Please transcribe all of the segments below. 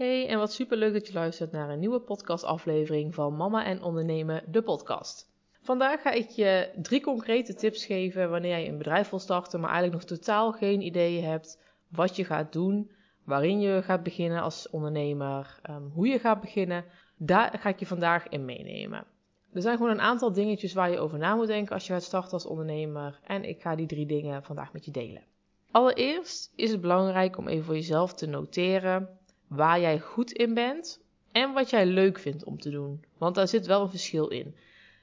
Hey, en wat super leuk dat je luistert naar een nieuwe podcastaflevering van Mama en Ondernemen, de podcast. Vandaag ga ik je drie concrete tips geven wanneer je een bedrijf wil starten, maar eigenlijk nog totaal geen idee hebt wat je gaat doen, waarin je gaat beginnen als ondernemer, ehm, hoe je gaat beginnen. Daar ga ik je vandaag in meenemen. Er zijn gewoon een aantal dingetjes waar je over na moet denken als je gaat starten als ondernemer. En ik ga die drie dingen vandaag met je delen. Allereerst is het belangrijk om even voor jezelf te noteren waar jij goed in bent en wat jij leuk vindt om te doen. Want daar zit wel een verschil in.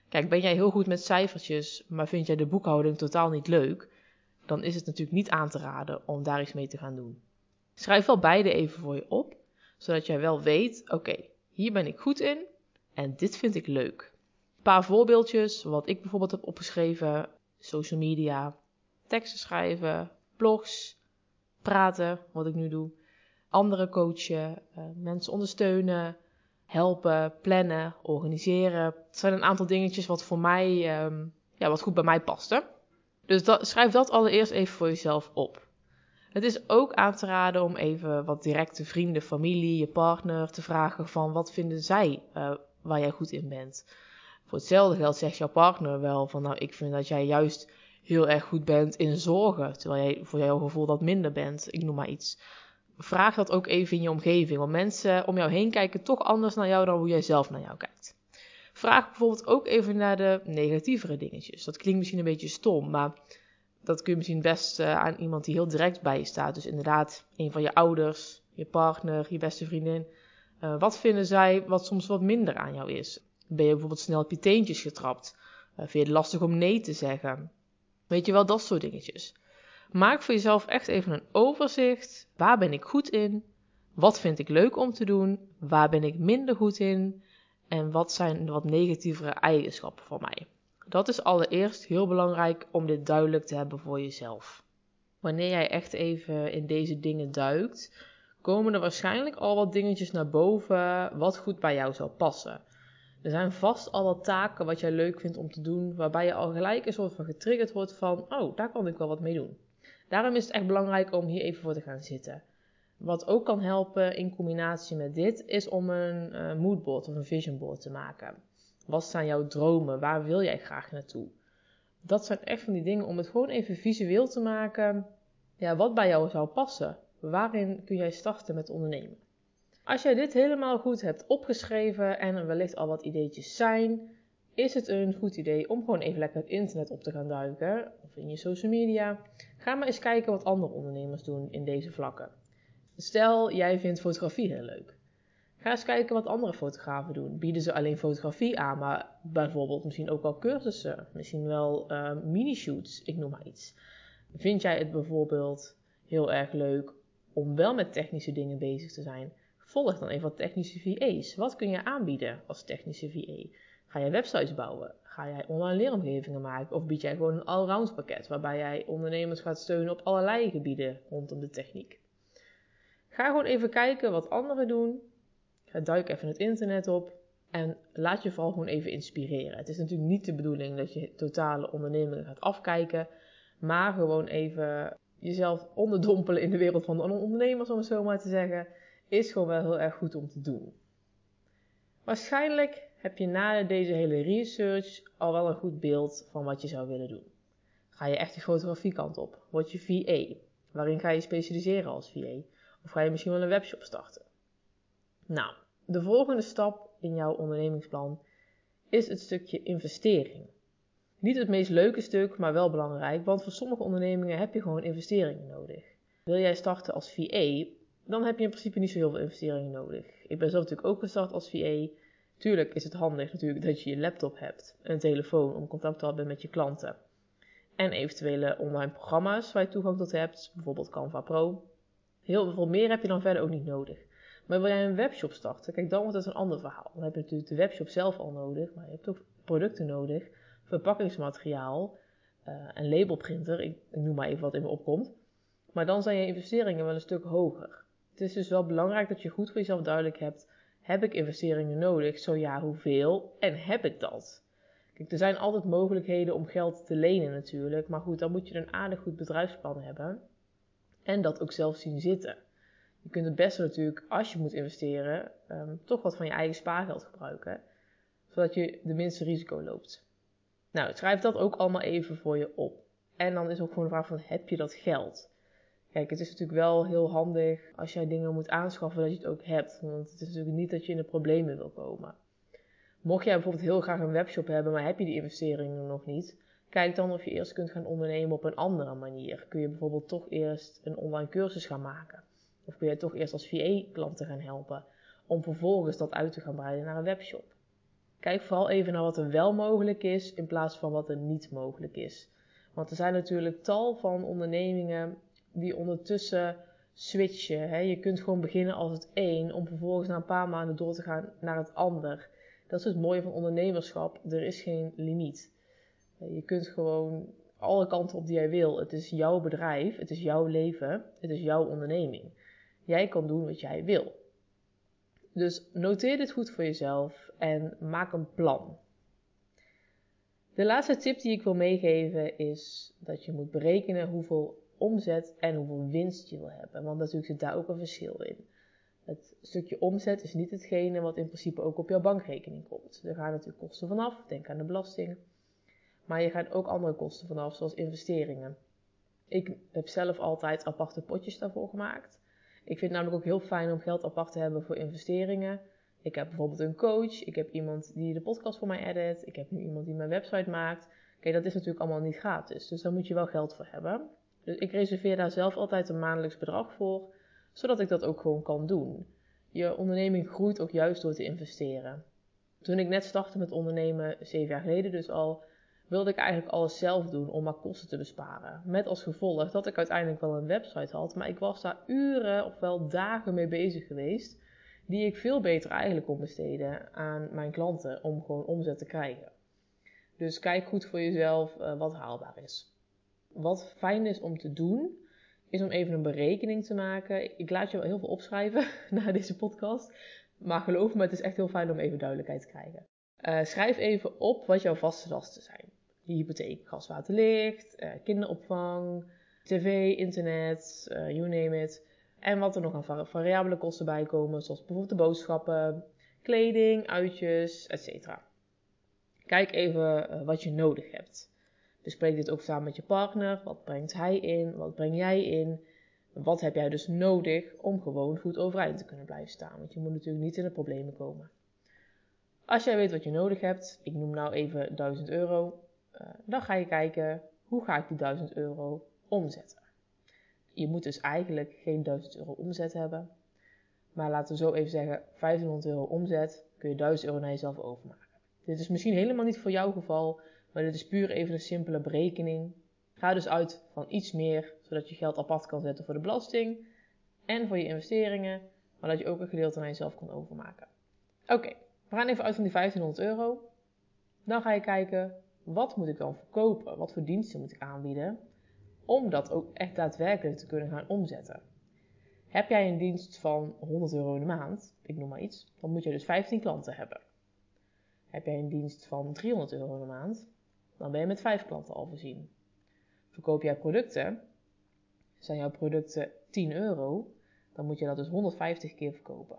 Kijk, ben jij heel goed met cijfertjes, maar vind jij de boekhouding totaal niet leuk, dan is het natuurlijk niet aan te raden om daar iets mee te gaan doen. Schrijf wel beide even voor je op, zodat jij wel weet: oké, hier ben ik goed in en dit vind ik leuk. Een paar voorbeeldjes, wat ik bijvoorbeeld heb opgeschreven: social media, teksten schrijven, blogs, praten, wat ik nu doe, anderen coachen, uh, mensen ondersteunen, helpen, plannen, organiseren. Het zijn een aantal dingetjes wat voor mij, um, ja, wat goed bij mij paste. Dus schrijf dat allereerst even voor jezelf op. Het is ook aan te raden om even wat directe vrienden, familie, je partner te vragen van wat vinden zij uh, waar jij goed in bent. Voor hetzelfde geld zegt jouw partner wel van nou ik vind dat jij juist heel erg goed bent in zorgen, terwijl jij voor jouw gevoel dat minder bent. Ik noem maar iets. Vraag dat ook even in je omgeving, want mensen om jou heen kijken toch anders naar jou dan hoe jij zelf naar jou kijkt. Vraag bijvoorbeeld ook even naar de negatievere dingetjes. Dat klinkt misschien een beetje stom, maar dat kun je misschien best uh, aan iemand die heel direct bij je staat. Dus inderdaad, een van je ouders, je partner, je beste vriendin. Uh, wat vinden zij wat soms wat minder aan jou is? Ben je bijvoorbeeld snel op je teentjes getrapt? Uh, vind je het lastig om nee te zeggen? Weet je wel, dat soort dingetjes. Maak voor jezelf echt even een overzicht. Waar ben ik goed in? Wat vind ik leuk om te doen? Waar ben ik minder goed in? En wat zijn wat negatievere eigenschappen van mij? Dat is allereerst heel belangrijk om dit duidelijk te hebben voor jezelf. Wanneer jij echt even in deze dingen duikt, komen er waarschijnlijk al wat dingetjes naar boven wat goed bij jou zou passen. Er zijn vast al wat taken wat jij leuk vindt om te doen, waarbij je al gelijk een soort van getriggerd wordt van, oh, daar kan ik wel wat mee doen. Daarom is het echt belangrijk om hier even voor te gaan zitten. Wat ook kan helpen in combinatie met dit, is om een uh, moodboard of een vision board te maken. Wat zijn jouw dromen? Waar wil jij graag naartoe? Dat zijn echt van die dingen om het gewoon even visueel te maken. Ja, wat bij jou zou passen. Waarin kun jij starten met ondernemen? Als jij dit helemaal goed hebt opgeschreven en er wellicht al wat ideetjes zijn, is het een goed idee om gewoon even lekker het internet op te gaan duiken of in je social media. Ga maar eens kijken wat andere ondernemers doen in deze vlakken. Stel, jij vindt fotografie heel leuk. Ga eens kijken wat andere fotografen doen. Bieden ze alleen fotografie aan, maar bijvoorbeeld misschien ook wel cursussen, misschien wel uh, mini-shoots, ik noem maar iets. Vind jij het bijvoorbeeld heel erg leuk om wel met technische dingen bezig te zijn? Volg dan even wat technische VA's. Wat kun je aanbieden als technische VA? Ga jij websites bouwen? Ga jij online leeromgevingen maken? Of bied jij gewoon een allround pakket waarbij jij ondernemers gaat steunen op allerlei gebieden rondom de techniek? Ga gewoon even kijken wat anderen doen. Ga duik even het internet op en laat je vooral gewoon even inspireren. Het is natuurlijk niet de bedoeling dat je totale ondernemingen gaat afkijken, maar gewoon even jezelf onderdompelen in de wereld van de ondernemers, om het zo maar te zeggen, is gewoon wel heel erg goed om te doen. Waarschijnlijk heb je na deze hele research al wel een goed beeld van wat je zou willen doen. Ga je echt de fotografiekant op? Word je VA? Waarin ga je specialiseren als VA? Of ga je misschien wel een webshop starten? Nou, de volgende stap in jouw ondernemingsplan is het stukje investering. Niet het meest leuke stuk, maar wel belangrijk, want voor sommige ondernemingen heb je gewoon investeringen nodig. Wil jij starten als VA, dan heb je in principe niet zo heel veel investeringen nodig. Ik ben zelf natuurlijk ook gestart als VA. Tuurlijk is het handig natuurlijk dat je je laptop hebt, een telefoon om contact te hebben met je klanten. En eventuele online programma's waar je toegang tot hebt, bijvoorbeeld Canva Pro. Heel veel meer heb je dan verder ook niet nodig. Maar wil jij een webshop starten, kijk dan wordt het een ander verhaal. Dan heb je natuurlijk de webshop zelf al nodig, maar je hebt ook producten nodig, verpakkingsmateriaal, uh, een labelprinter, ik noem maar even wat in me opkomt. Maar dan zijn je investeringen wel een stuk hoger. Het is dus wel belangrijk dat je goed voor jezelf duidelijk hebt heb ik investeringen nodig? Zo ja, hoeveel? En heb ik dat? Kijk, er zijn altijd mogelijkheden om geld te lenen natuurlijk. Maar goed, dan moet je een aardig goed bedrijfsplan hebben. En dat ook zelf zien zitten. Je kunt het beste natuurlijk, als je moet investeren, ehm, toch wat van je eigen spaargeld gebruiken, zodat je de minste risico loopt. Nou, schrijf dat ook allemaal even voor je op. En dan is ook gewoon de vraag van, heb je dat geld? Kijk, het is natuurlijk wel heel handig als jij dingen moet aanschaffen dat je het ook hebt. Want het is natuurlijk niet dat je in de problemen wil komen. Mocht jij bijvoorbeeld heel graag een webshop hebben, maar heb je die investeringen nog niet, kijk dan of je eerst kunt gaan ondernemen op een andere manier. Kun je bijvoorbeeld toch eerst een online cursus gaan maken? Of kun je toch eerst als VA-klanten gaan helpen, om vervolgens dat uit te gaan breiden naar een webshop? Kijk vooral even naar wat er wel mogelijk is, in plaats van wat er niet mogelijk is. Want er zijn natuurlijk tal van ondernemingen die ondertussen switchen. Hè? Je kunt gewoon beginnen als het een, om vervolgens na een paar maanden door te gaan naar het ander. Dat is het mooie van ondernemerschap. Er is geen limiet. Je kunt gewoon alle kanten op die jij wil. Het is jouw bedrijf, het is jouw leven, het is jouw onderneming. Jij kan doen wat jij wil. Dus noteer dit goed voor jezelf en maak een plan. De laatste tip die ik wil meegeven is dat je moet berekenen hoeveel omzet en hoeveel winst je wil hebben. Want natuurlijk zit daar ook een verschil in. Het stukje omzet is niet hetgene wat in principe ook op jouw bankrekening komt. Er gaan natuurlijk kosten vanaf, denk aan de belasting. Maar je gaat ook andere kosten vanaf, zoals investeringen. Ik heb zelf altijd aparte potjes daarvoor gemaakt. Ik vind het namelijk ook heel fijn om geld apart te hebben voor investeringen. Ik heb bijvoorbeeld een coach, ik heb iemand die de podcast voor mij edit, ik heb nu iemand die mijn website maakt. Kijk, dat is natuurlijk allemaal niet gratis, dus daar moet je wel geld voor hebben. Dus ik reserveer daar zelf altijd een maandelijks bedrag voor, zodat ik dat ook gewoon kan doen. Je onderneming groeit ook juist door te investeren. Toen ik net startte met ondernemen, zeven jaar geleden dus al, wilde ik eigenlijk alles zelf doen om maar kosten te besparen. Met als gevolg dat ik uiteindelijk wel een website had, maar ik was daar uren of wel dagen mee bezig geweest, die ik veel beter eigenlijk kon besteden aan mijn klanten om gewoon omzet te krijgen. Dus kijk goed voor jezelf uh, wat haalbaar is. Wat fijn is om te doen, is om even een berekening te maken. Ik laat je wel heel veel opschrijven na deze podcast. Maar geloof me, het is echt heel fijn om even duidelijkheid te krijgen. Uh, schrijf even op wat jouw vaste lasten zijn. Je hypotheek, gas, water, licht, uh, kinderopvang, tv, internet, you name it. En wat er nog aan variabele kosten bij komen, zoals bijvoorbeeld de boodschappen, kleding, uitjes, etc. Kijk even wat je nodig hebt. Bespreek dit ook samen met je partner. Wat brengt hij in? Wat breng jij in? Wat heb jij dus nodig om gewoon goed overeind te kunnen blijven staan? Want je moet natuurlijk niet in de problemen komen. Als jij weet wat je nodig hebt, ik noem nou even 1000 euro, uh, dan ga je kijken hoe ga ik die 1000 euro omzetten. Je moet dus eigenlijk geen 1000 euro omzet hebben, maar laten we zo even zeggen 1500 euro omzet, kun je 1000 euro naar jezelf overmaken. Dit is misschien helemaal niet voor jouw geval, maar dit is puur even een simpele berekening. Ga dus uit van iets meer, zodat je geld apart kan zetten voor de belasting en voor je investeringen, maar dat je ook een gedeelte naar jezelf kan overmaken. Oké, we gaan even uit van die 1500 euro. Dan ga je kijken, wat moet ik dan verkopen? Wat voor diensten moet ik aanbieden? Om dat ook echt daadwerkelijk te kunnen gaan omzetten. Heb jij een dienst van 100 euro in de maand, ik noem maar iets, dan moet je dus 15 klanten hebben. Heb jij een dienst van 300 euro in de maand, dan ben je met 5 klanten al voorzien. Verkoop jij producten, zijn jouw producten 10 euro, dan moet je dat dus 150 keer verkopen.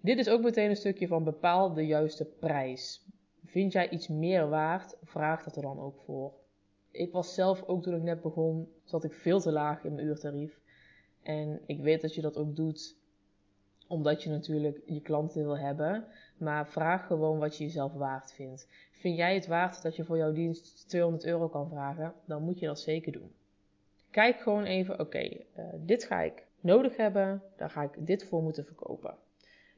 Dit is ook meteen een stukje van bepaal de juiste prijs. Vind jij iets meer waard, vraag dat er dan ook voor. Ik was zelf ook toen ik net begon, zat ik veel te laag in mijn uurtarief. En ik weet dat je dat ook doet omdat je natuurlijk je klanten wil hebben. Maar vraag gewoon wat je jezelf waard vindt. Vind jij het waard dat je voor jouw dienst 200 euro kan vragen? Dan moet je dat zeker doen. Kijk gewoon even, oké, eh, dit ga ik nodig hebben. Daar ga ik dit voor moeten verkopen.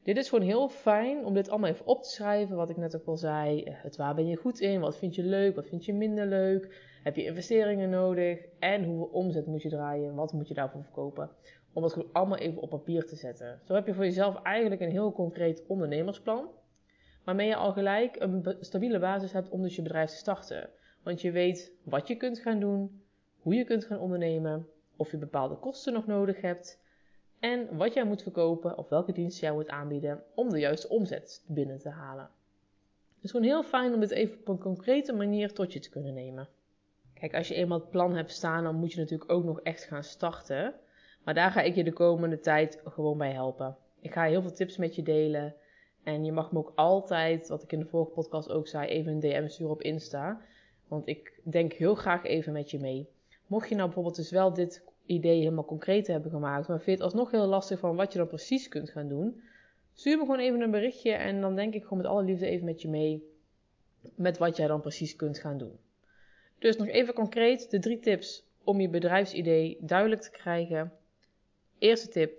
Dit is gewoon heel fijn om dit allemaal even op te schrijven. Wat ik net ook al zei. Eh, het waar ben je goed in? Wat vind je leuk? Wat vind je minder leuk? Heb je investeringen nodig? En hoeveel omzet moet je draaien? Wat moet je daarvoor verkopen? Om dat gewoon allemaal even op papier te zetten. Zo heb je voor jezelf eigenlijk een heel concreet ondernemersplan. Waarmee je al gelijk een stabiele basis hebt om dus je bedrijf te starten. Want je weet wat je kunt gaan doen, hoe je kunt gaan ondernemen, of je bepaalde kosten nog nodig hebt en wat jij moet verkopen of welke diensten jij moet aanbieden om de juiste omzet binnen te halen. Het is gewoon heel fijn om dit even op een concrete manier tot je te kunnen nemen. Kijk, als je eenmaal het plan hebt staan, dan moet je natuurlijk ook nog echt gaan starten. Maar daar ga ik je de komende tijd gewoon bij helpen. Ik ga heel veel tips met je delen. En je mag me ook altijd, wat ik in de vorige podcast ook zei, even een DM sturen op Insta. Want ik denk heel graag even met je mee. Mocht je nou bijvoorbeeld dus wel dit idee helemaal concreet hebben gemaakt, maar vind het alsnog heel lastig van wat je dan precies kunt gaan doen, stuur me gewoon even een berichtje en dan denk ik gewoon met alle liefde even met je mee met wat jij dan precies kunt gaan doen. Dus nog even concreet de drie tips om je bedrijfsidee duidelijk te krijgen. Eerste tip: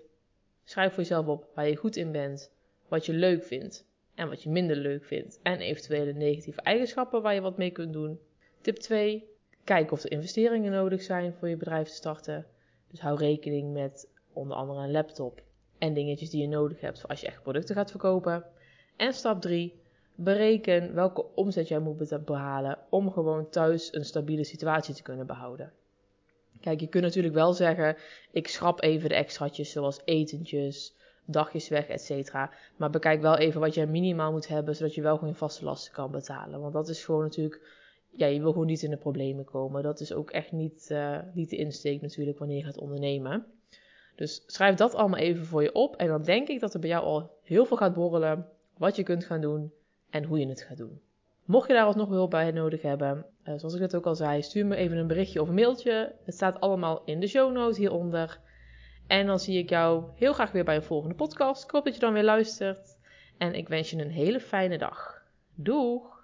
schrijf voor jezelf op waar je goed in bent, wat je leuk vindt en wat je minder leuk vindt en eventuele negatieve eigenschappen waar je wat mee kunt doen. Tip 2: kijk of er investeringen nodig zijn voor je bedrijf te starten. Dus hou rekening met onder andere een laptop en dingetjes die je nodig hebt voor als je echt producten gaat verkopen. En stap 3: bereken welke omzet jij moet behalen om gewoon thuis een stabiele situatie te kunnen behouden. Kijk, je kunt natuurlijk wel zeggen: ik schrap even de extraatjes zoals etentjes, dagjes weg, etc. Maar bekijk wel even wat jij minimaal moet hebben, zodat je wel gewoon vaste lasten kan betalen. Want dat is gewoon natuurlijk, ja, je wil gewoon niet in de problemen komen. Dat is ook echt niet, uh, niet de insteek natuurlijk wanneer je gaat ondernemen. Dus schrijf dat allemaal even voor je op. En dan denk ik dat er bij jou al heel veel gaat borrelen. Wat je kunt gaan doen en hoe je het gaat doen. Mocht je daar alsnog hulp bij nodig hebben, uh, zoals ik net ook al zei, stuur me even een berichtje of een mailtje. Het staat allemaal in de show notes hieronder. En dan zie ik jou heel graag weer bij een volgende podcast. Ik hoop dat je dan weer luistert. En ik wens je een hele fijne dag. Doeg!